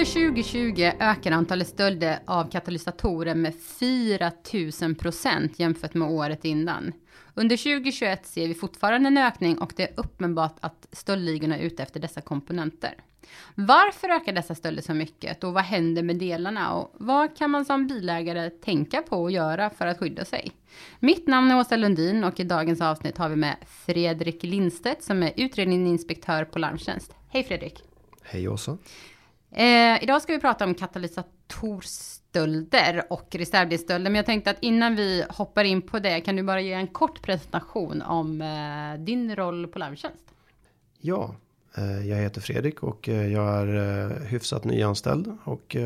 Under 2020 ökar antalet stölder av katalysatorer med 4 000 procent jämfört med året innan. Under 2021 ser vi fortfarande en ökning och det är uppenbart att stöldligorna är ute efter dessa komponenter. Varför ökar dessa stölder så mycket och vad händer med delarna och vad kan man som bilägare tänka på och göra för att skydda sig? Mitt namn är Åsa Lundin och i dagens avsnitt har vi med Fredrik Lindstedt som är utredningsinspektör på Larmtjänst. Hej Fredrik! Hej Åsa! Eh, idag ska vi prata om katalysatorstölder och reservdelsstölder. Men jag tänkte att innan vi hoppar in på det kan du bara ge en kort presentation om eh, din roll på Larmtjänst. Ja, eh, jag heter Fredrik och eh, jag är eh, hyfsat nyanställd och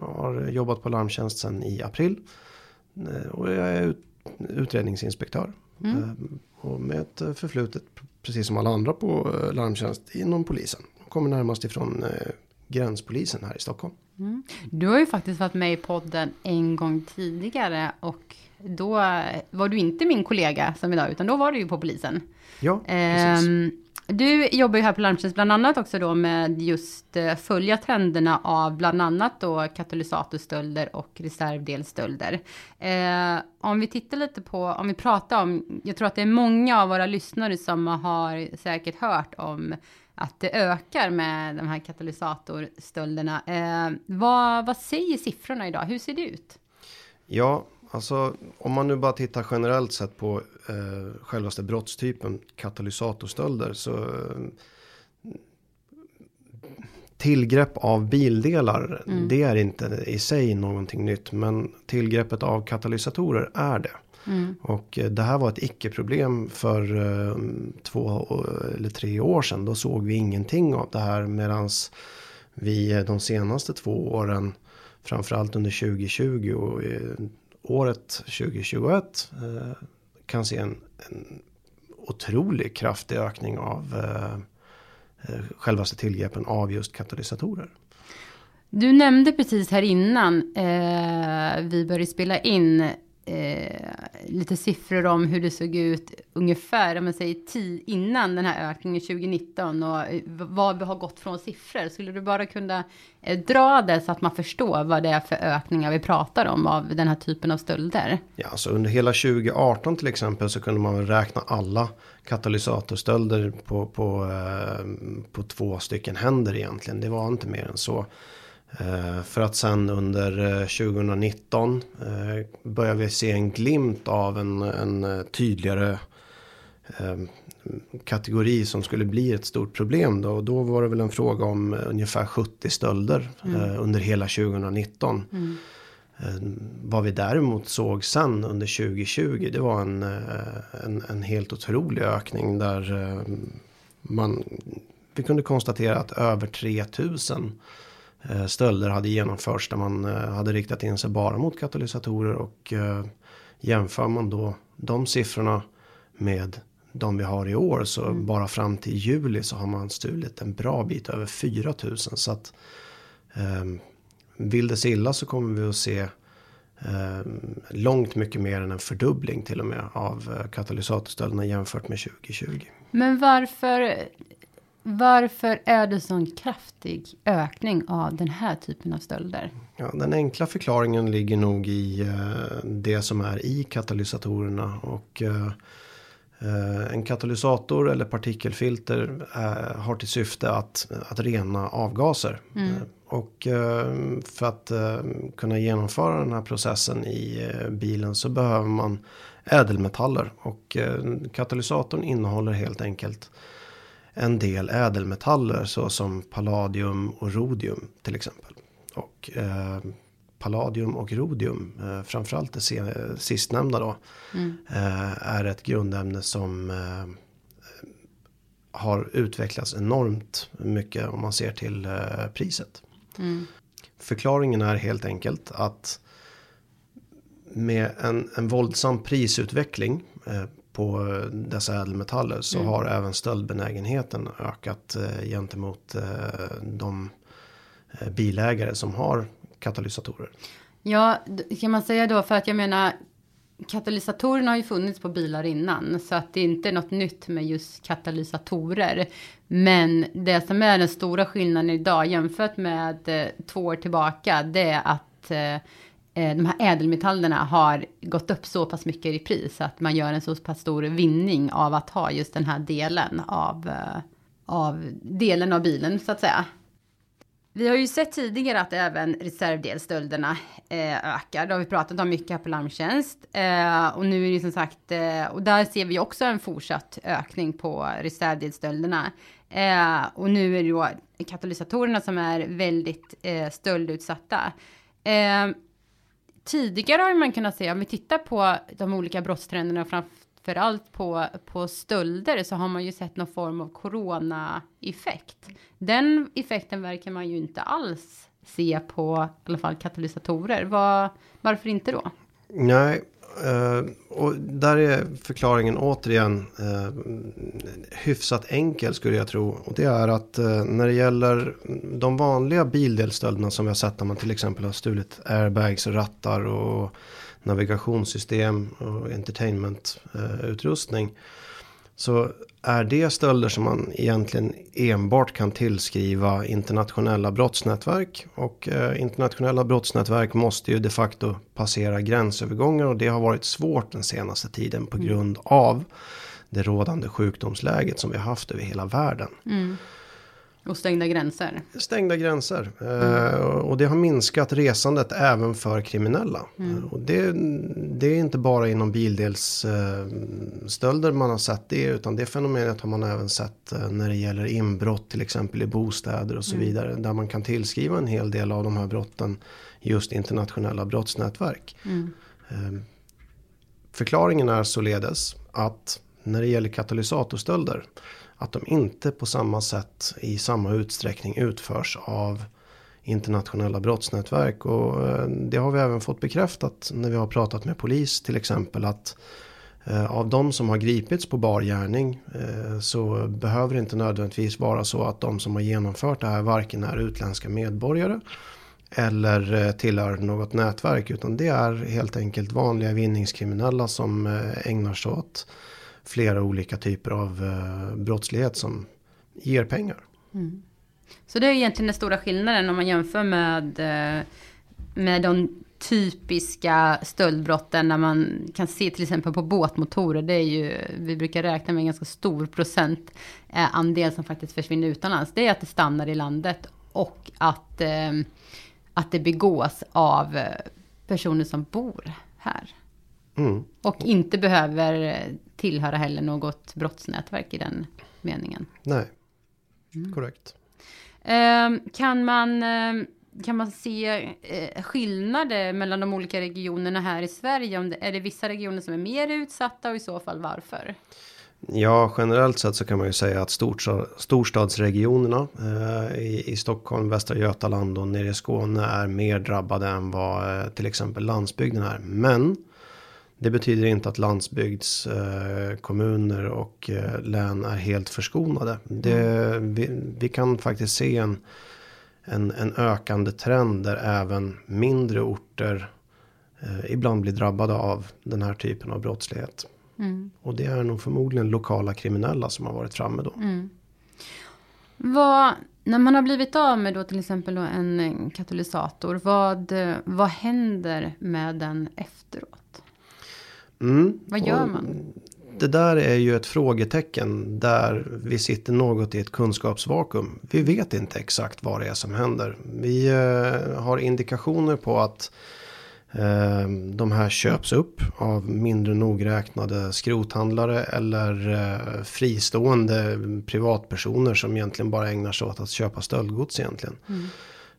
har jobbat på Larmtjänst sedan i april. Och jag är utredningsinspektör. Mm. Och med ett förflutet, precis som alla andra på Larmtjänst, inom polisen. Kommer närmast ifrån gränspolisen här i Stockholm. Mm. Du har ju faktiskt varit med i podden en gång tidigare och då var du inte min kollega som idag, utan då var du ju på polisen. Ja, precis. Um, du jobbar ju här på Larmtjänst bland annat också då med just uh, följa trenderna av bland annat då katalysatorstölder och reservdelstölder. Uh, om vi tittar lite på, om vi pratar om, jag tror att det är många av våra lyssnare som har säkert hört om att det ökar med de här katalysatorstölderna. Eh, vad, vad säger siffrorna idag? Hur ser det ut? Ja, alltså om man nu bara tittar generellt sett på eh, självaste brottstypen katalysatorstölder så eh, tillgrepp av bildelar, mm. det är inte i sig någonting nytt. Men tillgreppet av katalysatorer är det. Mm. Och eh, det här var ett icke-problem för uh, två eller tre år sedan. Då såg vi ingenting av det här. Medans vi eh, de senaste två åren, framförallt under 2020 och året 2021, uh, kan se en, en otrolig kraftig ökning av självaste tillgreppen av just katalysatorer. Du nämnde precis här innan eh, vi började spela in eh, lite siffror om hur det såg ut ungefär, om man säger innan den här ökningen 2019 och eh, vad vi har gått från siffror. Skulle du bara kunna eh, dra det så att man förstår vad det är för ökningar vi pratar om av den här typen av stölder? Ja, alltså under hela 2018 till exempel så kunde man räkna alla katalysatorstölder på, på, eh, på två stycken händer egentligen. Det var inte mer än så. Eh, för att sen under 2019 eh, eh, börjar vi se en glimt av en, en tydligare kategori som skulle bli ett stort problem. Då. Och då var det väl en fråga om ungefär 70 stölder mm. under hela 2019. Mm. Vad vi däremot såg sen under 2020 det var en, en, en helt otrolig ökning där man, vi kunde konstatera att över 3000 Eh, stölder hade genomförts där man eh, hade riktat in sig bara mot katalysatorer och eh, jämför man då de siffrorna med de vi har i år så mm. bara fram till juli så har man stulit en bra bit över 4000 så att eh, vill det sig illa så kommer vi att se eh, långt mycket mer än en fördubbling till och med av katalysatorstölderna jämfört med 2020. Men varför varför är det sån kraftig ökning av den här typen av stölder? Ja, den enkla förklaringen ligger nog i uh, det som är i katalysatorerna. Och uh, uh, en katalysator eller partikelfilter har till syfte att, att rena avgaser. Mm. Och för att kunna genomföra den här processen i bilen så behöver man ädelmetaller. Och katalysatorn innehåller helt enkelt en del ädelmetaller såsom palladium och rodium till exempel. Och eh, palladium och rodium, eh, framförallt det sistnämnda då, mm. eh, är ett grundämne som eh, har utvecklats enormt mycket om man ser till eh, priset. Mm. Förklaringen är helt enkelt att med en, en våldsam prisutveckling eh, på dessa ädelmetaller så mm. har även stöldbenägenheten ökat eh, gentemot eh, de eh, bilägare som har katalysatorer. Ja, kan man säga då för att jag menar katalysatorerna har ju funnits på bilar innan, så att det är inte något nytt med just katalysatorer. Men det som är den stora skillnaden idag jämfört med två år tillbaka, det är att Eh, de här ädelmetallerna har gått upp så pass mycket i pris att man gör en så pass stor vinning av att ha just den här delen av, eh, av delen av bilen så att säga. Vi har ju sett tidigare att även reservdelsstölderna eh, ökar. Det har vi pratat om mycket här på Larmtjänst. Eh, och nu är det som sagt, eh, och där ser vi också en fortsatt ökning på reservdelsstölderna. Eh, och nu är det då katalysatorerna som är väldigt stöldutsatta. Tidigare har man kunnat se, om vi tittar på de olika brottstrenderna, framförallt på, på stölder, så har man ju sett någon form av corona-effekt. Den effekten verkar man ju inte alls se på i alla fall katalysatorer. Var, varför inte då? Nej, Eh, och där är förklaringen återigen eh, hyfsat enkel skulle jag tro. Och det är att eh, när det gäller de vanliga bildelstölderna som vi har sett när man till exempel har stulit airbags, rattar och navigationssystem och entertainmentutrustning. Så är det stölder som man egentligen enbart kan tillskriva internationella brottsnätverk. Och eh, internationella brottsnätverk måste ju de facto passera gränsövergångar och det har varit svårt den senaste tiden på mm. grund av det rådande sjukdomsläget som vi har haft över hela världen. Mm. Och stängda gränser. Stängda gränser. Mm. och det har minskat resandet även för kriminella. Mm. och det, det, är inte bara inom bildelsstölder man har sett det. Utan det fenomenet har man även sett eh, när det gäller inbrott till exempel i bostäder och så mm. vidare. Där man kan tillskriva en hel del av de här brotten just internationella brottsnätverk. Mm. förklaringen är således att när det gäller katalysatorstölder att de inte på samma sätt i samma utsträckning utförs av internationella brottsnätverk. Och eh, det har vi även fått bekräftat när vi har pratat med polis till exempel. att eh, av de som har gripits på bar gärning eh, så behöver det inte nödvändigtvis vara så att de som har genomfört det här varken är utländska medborgare eller tillhör något nätverk utan det är helt enkelt vanliga vinningskriminella som ägnar sig åt flera olika typer av eh, brottslighet som ger pengar. Mm. Så det är egentligen den stora skillnaden om man jämför med, eh, med de typiska stöldbrotten när man kan se till exempel på båtmotorer. Det är ju, vi brukar räkna med en ganska stor procent eh, andel som faktiskt försvinner utomlands. Det är att det stannar i landet och att, att det begås av personer som bor här. Mm. Och inte behöver tillhöra heller något brottsnätverk i den meningen. Nej, mm. korrekt. Eh, kan man eh, kan man se eh, skillnader mellan de olika regionerna här i Sverige? Om det, är det vissa regioner som är mer utsatta och i så fall varför? Ja, generellt sett så kan man ju säga att storstad, storstadsregionerna eh, i, i, Stockholm, Västra Götaland och nere i Skåne är mer drabbade än vad eh, till exempel landsbygden är. Men det betyder inte att landsbygdskommuner eh, och eh, län är helt förskonade. Det, mm. vi, vi, kan faktiskt se en, en, en, ökande trend där även mindre orter eh, ibland blir drabbade av den här typen av brottslighet. Mm. Och det är nog förmodligen lokala kriminella som har varit framme då. Mm. Vad, när man har blivit av med då till exempel då en katalysator, vad, vad händer med den efteråt? Mm. Vad gör man? Det där är ju ett frågetecken där vi sitter något i ett kunskapsvakuum. Vi vet inte exakt vad det är som händer. Vi eh, har indikationer på att eh, de här köps upp av mindre nogräknade skrothandlare eller eh, fristående privatpersoner som egentligen bara ägnar sig åt att köpa stöldgods egentligen. Mm.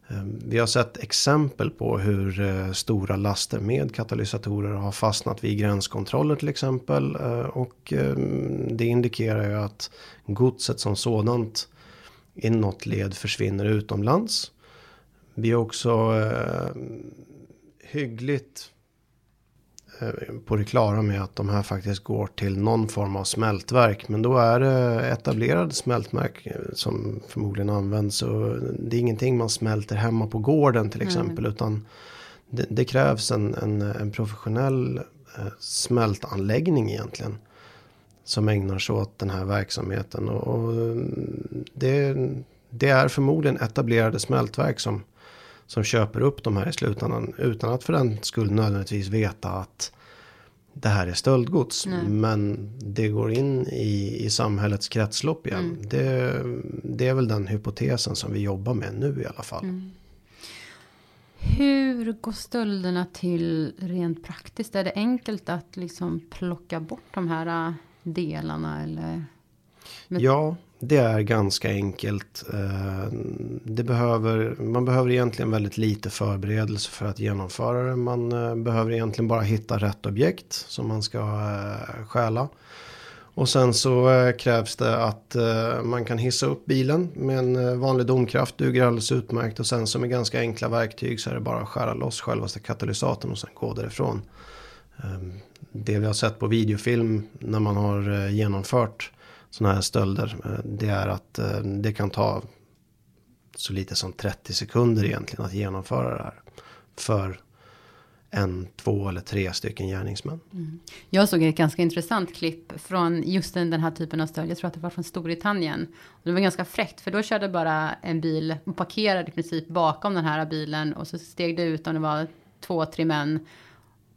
Ehm, vi har sett exempel på hur eh, stora laster med katalysatorer har fastnat vid gränskontroller till exempel. Eh, och ehm, det indikerar ju att godset som sådant i något led försvinner utomlands. Vi har också ehm, hyggligt på det klara med att de här faktiskt går till någon form av smältverk. Men då är det etablerade smältverk eh, som förmodligen används. Och det är ingenting man smälter hemma på gården till exempel. Mm. Utan det, det krävs en, en, en professionell eh, smältanläggning egentligen. Som ägnar sig åt den här verksamheten. Och, och det, det är förmodligen etablerade smältverk som, som köper upp de här i slutändan. Utan att för den skull nödvändigtvis veta att det här är stöldgods. Nej. Men det går in i, i samhällets kretslopp igen. Mm. Det, det är väl den hypotesen som vi jobbar med nu i alla fall. Mm. Hur går stölderna till rent praktiskt? Är det enkelt att liksom plocka bort de här äh, delarna eller? Ja, det är ganska enkelt. Eh, det behöver, man behöver egentligen väldigt lite förberedelse för att genomföra det. Man eh, behöver egentligen bara hitta rätt objekt som man ska eh, stjäla. Och sen så krävs det att man kan hissa upp bilen med en vanlig domkraft. Duger alldeles utmärkt. Och sen som med ganska enkla verktyg så är det bara att skära loss självaste katalysatorn och sen gå därifrån. Ehm, det vi har sett på videofilm när man har genomfört sådana här stölder. Eh, det är att eh, det kan ta så lite som 30 sekunder egentligen att genomföra det här. För en, två eller tre stycken gärningsmän. Mm. Jag såg ett ganska intressant klipp från just den, den här typen av stöld. Jag tror att det var från Storbritannien. Och det var ganska fräckt för då körde bara en bil och parkerade i princip bakom den här bilen och så steg det ut om det var två, tre män.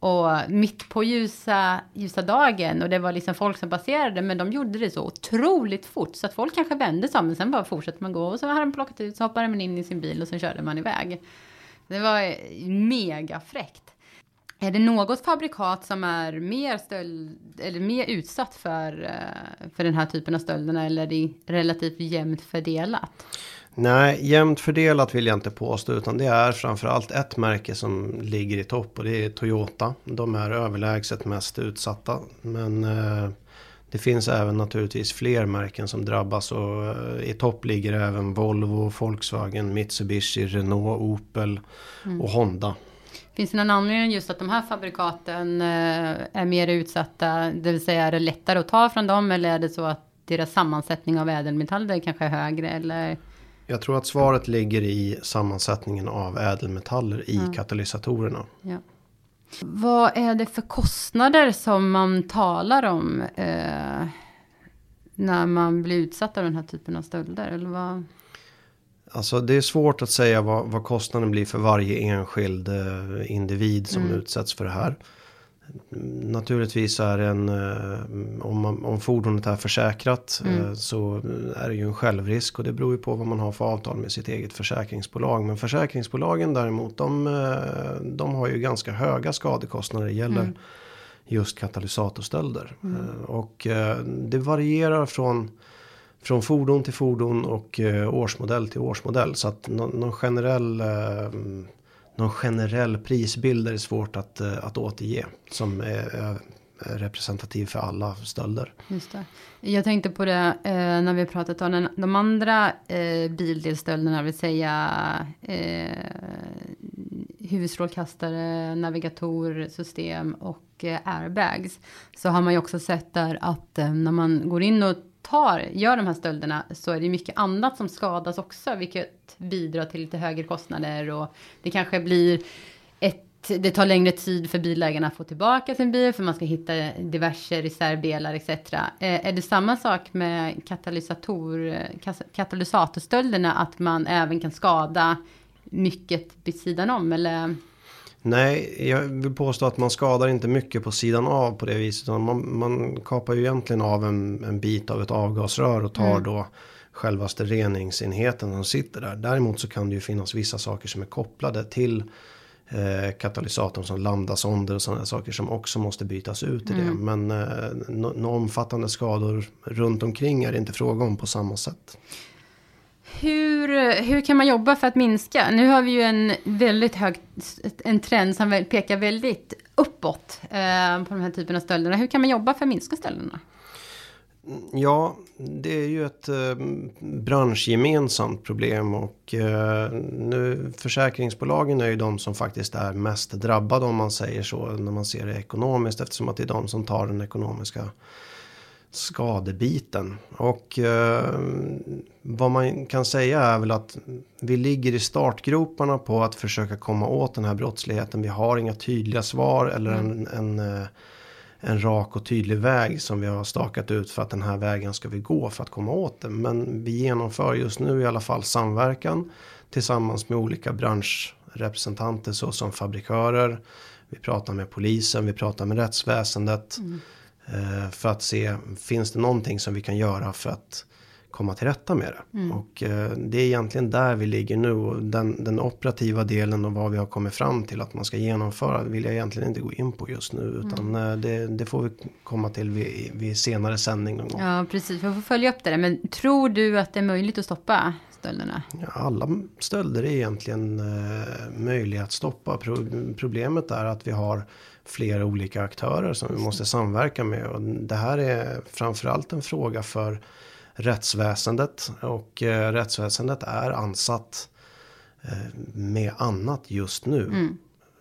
Och mitt på ljusa, ljusa dagen och det var liksom folk som passerade men de gjorde det så otroligt fort så att folk kanske vände sig om men sen bara fortsatte man gå och så hade de plockat ut så hoppade man in i sin bil och sen körde man iväg. Det var mega fräckt. Är det något fabrikat som är mer, stöld, eller mer utsatt för, eh, för den här typen av stölderna eller är det relativt jämnt fördelat? Nej, jämnt fördelat vill jag inte påstå utan det är framförallt ett märke som ligger i topp och det är Toyota. De är överlägset mest utsatta. Men eh, det finns även naturligtvis fler märken som drabbas och eh, i topp ligger även Volvo, Volkswagen, Mitsubishi, Renault, Opel mm. och Honda. Finns det någon anledning just att de här fabrikaten eh, är mer utsatta? Det vill säga är det lättare att ta från dem eller är det så att deras sammansättning av ädelmetaller kanske är högre eller? Jag tror att svaret ligger i sammansättningen av ädelmetaller i ja. katalysatorerna. Ja. Vad är det för kostnader som man talar om eh, när man blir utsatt av den här typen av stölder? Eller vad? Alltså det är svårt att säga vad, vad kostnaden blir för varje enskild eh, individ som mm. utsätts för det här. Naturligtvis är det en, eh, om, man, om fordonet är försäkrat mm. eh, så är det ju en självrisk och det beror ju på vad man har för avtal med sitt eget försäkringsbolag. Men försäkringsbolagen däremot de, eh, de har ju ganska höga skadekostnader det gäller mm. just katalysatorstölder. Mm. Och det varierar från från fordon till fordon och årsmodell till årsmodell. Så att någon, någon generell någon generell prisbild är svårt att, eh, att återge. Som är, representativ för alla stölder. Just det. Jag tänkte på det eh, när vi pratat om den, de andra eh, bildelstölderna, vill säga eh, huvudstrålkastare, navigatorsystem och eh, airbags. Så har man ju också sett där att eh, när man går in och tar, gör de här stölderna så är det mycket annat som skadas också, vilket bidrar till lite högre kostnader och det kanske blir ett det tar längre tid för bilägarna att få tillbaka sin bil för man ska hitta diverse reservdelar etc. Eh, är det samma sak med katalysator, katalysatorstölderna att man även kan skada mycket vid sidan om eller? Nej, jag vill påstå att man skadar inte mycket på sidan av på det viset. Man, man kapar ju egentligen av en, en bit av ett avgasrör och tar mm. då självaste reningsenheten som sitter där. Däremot så kan det ju finnas vissa saker som är kopplade till eh, katalysatorn som lambdasonder och sådana saker som också måste bytas ut i mm. det. Men eh, några omfattande skador runt omkring är det inte fråga om på samma sätt. Hur, hur kan man jobba för att minska? Nu har vi ju en väldigt hög en trend som pekar väldigt uppåt eh, på den här typen av stölderna. Hur kan man jobba för att minska stölderna? Ja, det är ju ett eh, branschgemensamt problem och eh, nu försäkringsbolagen är ju de som faktiskt är mest drabbade om man säger så när man ser det ekonomiskt eftersom att det är de som tar den ekonomiska skadebiten. Och eh, vad man kan säga är väl att vi ligger i startgroparna på att försöka komma åt den här brottsligheten. Vi har inga tydliga svar eller en, en, eh, en rak och tydlig väg som vi har stakat ut för att den här vägen ska vi gå för att komma åt det. Men vi genomför just nu i alla fall samverkan tillsammans med olika branschrepresentanter såsom fabrikörer. Vi pratar med polisen, vi pratar med rättsväsendet. Mm. Eh, för att se, finns det någonting som vi kan göra för att komma till rätta med det. Mm. Och eh, det är egentligen där vi ligger nu. Och den, den, operativa delen och vad vi har kommit fram till att man ska genomföra vill jag egentligen inte gå in på just nu. Utan mm. det, det, får vi komma till vid, vid, senare sändning någon gång. Ja, precis. Vi får följa upp det där. Men tror du att det är möjligt att stoppa stölderna? Alla stölder är egentligen eh, möjliga att stoppa. Pro problemet är att vi har flera olika aktörer som vi måste samverka med. Och det här är framförallt en fråga för rättsväsendet. Och eh, rättsväsendet är ansatt eh, med annat just nu. Mm.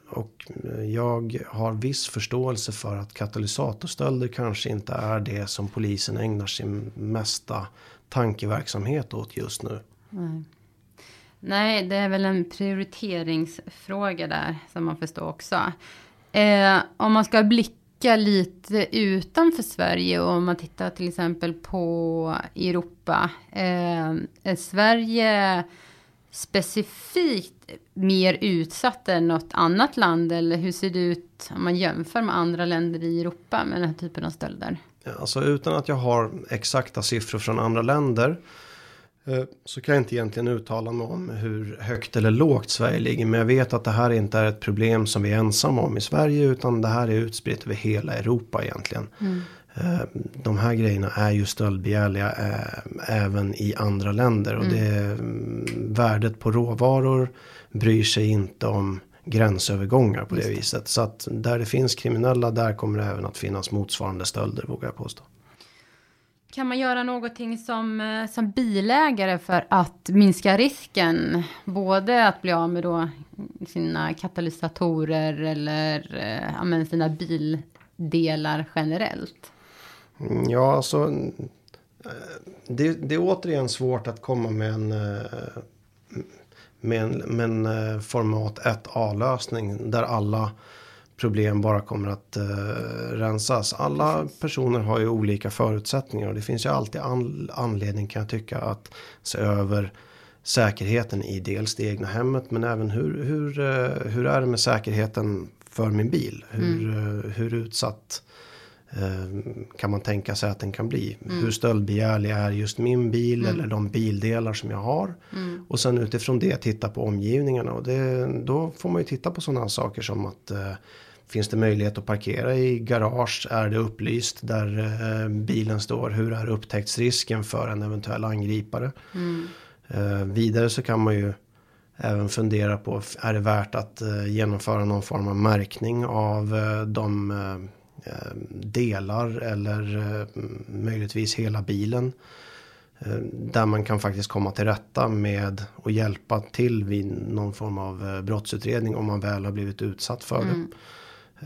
Och jag har viss förståelse för att katalysatorstölder kanske inte är det som polisen ägnar sin mesta tankeverksamhet åt just nu. Nej. Nej, det är väl en prioriteringsfråga där som man förstår också. Eh, om man ska blicka lite utanför Sverige och om man tittar till exempel på Europa. Eh, är Sverige specifikt mer utsatt än något annat land? Eller hur ser det ut om man jämför med andra länder i Europa med den här typen av stölder? Alltså utan att jag har exakta siffror från andra länder så kan jag inte egentligen uttala mig om hur högt eller lågt Sverige ligger. Men jag vet att det här inte är ett problem som vi är ensamma om i Sverige. Utan det här är utspritt över hela Europa egentligen. Mm. Eh, de här grejerna är ju stöldbegärliga eh, även i andra länder. Och mm. det mm, värdet på råvaror bryr sig inte om gränsövergångar på det, det viset. Så att där det finns kriminella där kommer det även att finnas motsvarande stölder vågar jag påstå. Kan man göra någonting som, eh, som bilägare för att minska risken? Både att bli av med då sina katalysatorer eller eh, sina bildelar generellt? Mm, ja, alltså. Eh, det, det, är återigen svårt att komma med en, eh, med en, med en format 1A-lösning där alla problem bara kommer att uh, rensas. Alla personer har ju olika förutsättningar och det finns ju alltid an anledning kan jag tycka att se över säkerheten i dels det egna hemmet men även hur, hur, uh, hur är det med säkerheten för min bil? Hur, mm. uh, hur utsatt kan man tänka sig att den kan bli. Mm. Hur stöldbegärlig är just min bil mm. eller de bildelar som jag har. Mm. Och sen utifrån det titta på omgivningarna. Och det, då får man ju titta på sådana saker som att Finns det möjlighet att parkera i garage? Är det upplyst där eh, bilen står? Hur är upptäcktsrisken för en eventuell angripare? Mm. Eh, vidare så kan man ju även fundera på är det värt att eh, genomföra någon form av märkning av eh, de eh, eh, delar eller möjligtvis hela bilen. Där man kan faktiskt komma till rätta med och hjälpa till vid någon form av brottsutredning om man väl har blivit utsatt för mm. det.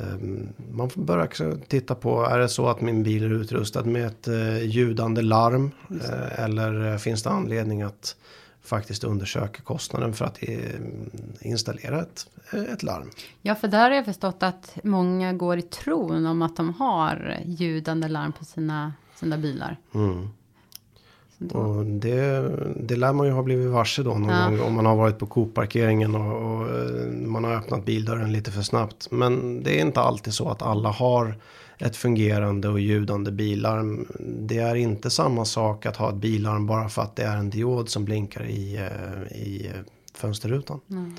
Ehm, man får börja titta på, är det så att min bil är utrustad med ett eh, ljudande larm? Eh, eller finns det anledning att faktiskt undersöka kostnaden för att eh, installera ett, ett larm? Ja, för där har jag förstått att många går i tron om att de har ljudande larm på sina, sina bilar. Mm. Och det, det lär man ju ha blivit varse då någon ja. gång om man har varit på Coop-parkeringen och, och, eh, man har öppnat bildörren lite för snabbt. Men det är inte alltid så att alla har ett fungerande och ljudande bilarm. Det är inte samma sak att ha ett bilarm bara för att det är en diod som blinkar i, eh, i fönsterrutan. Mm.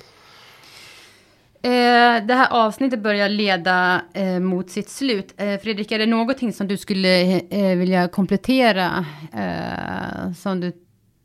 Eh, det här avsnittet börjar leda eh, mot sitt slut. Eh, Fredrik, är det någonting som du skulle eh, vilja komplettera? Eh, som du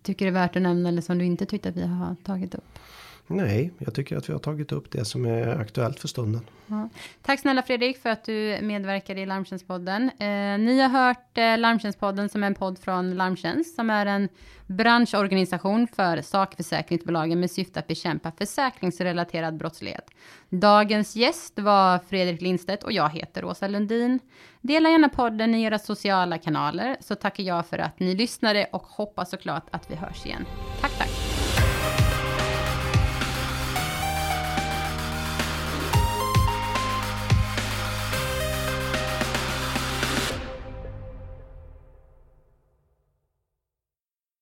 tycker är värt att nämna eller som du inte tyckte att vi har tagit upp? Nej, jag tycker att vi har tagit upp det som är aktuellt för stunden. Ja. Tack snälla Fredrik för att du medverkade i Larmtjänstpodden. Eh, ni har hört eh, Larmtjänstpodden som är en podd från Larmtjänst som är en branschorganisation för sakförsäkringsbolagen med syfte att bekämpa försäkringsrelaterad brottslighet. Dagens gäst var Fredrik Lindstedt och jag heter Åsa Lundin. Dela gärna podden i era sociala kanaler så tackar jag för att ni lyssnade och hoppas såklart att vi hörs igen. Tack, tack!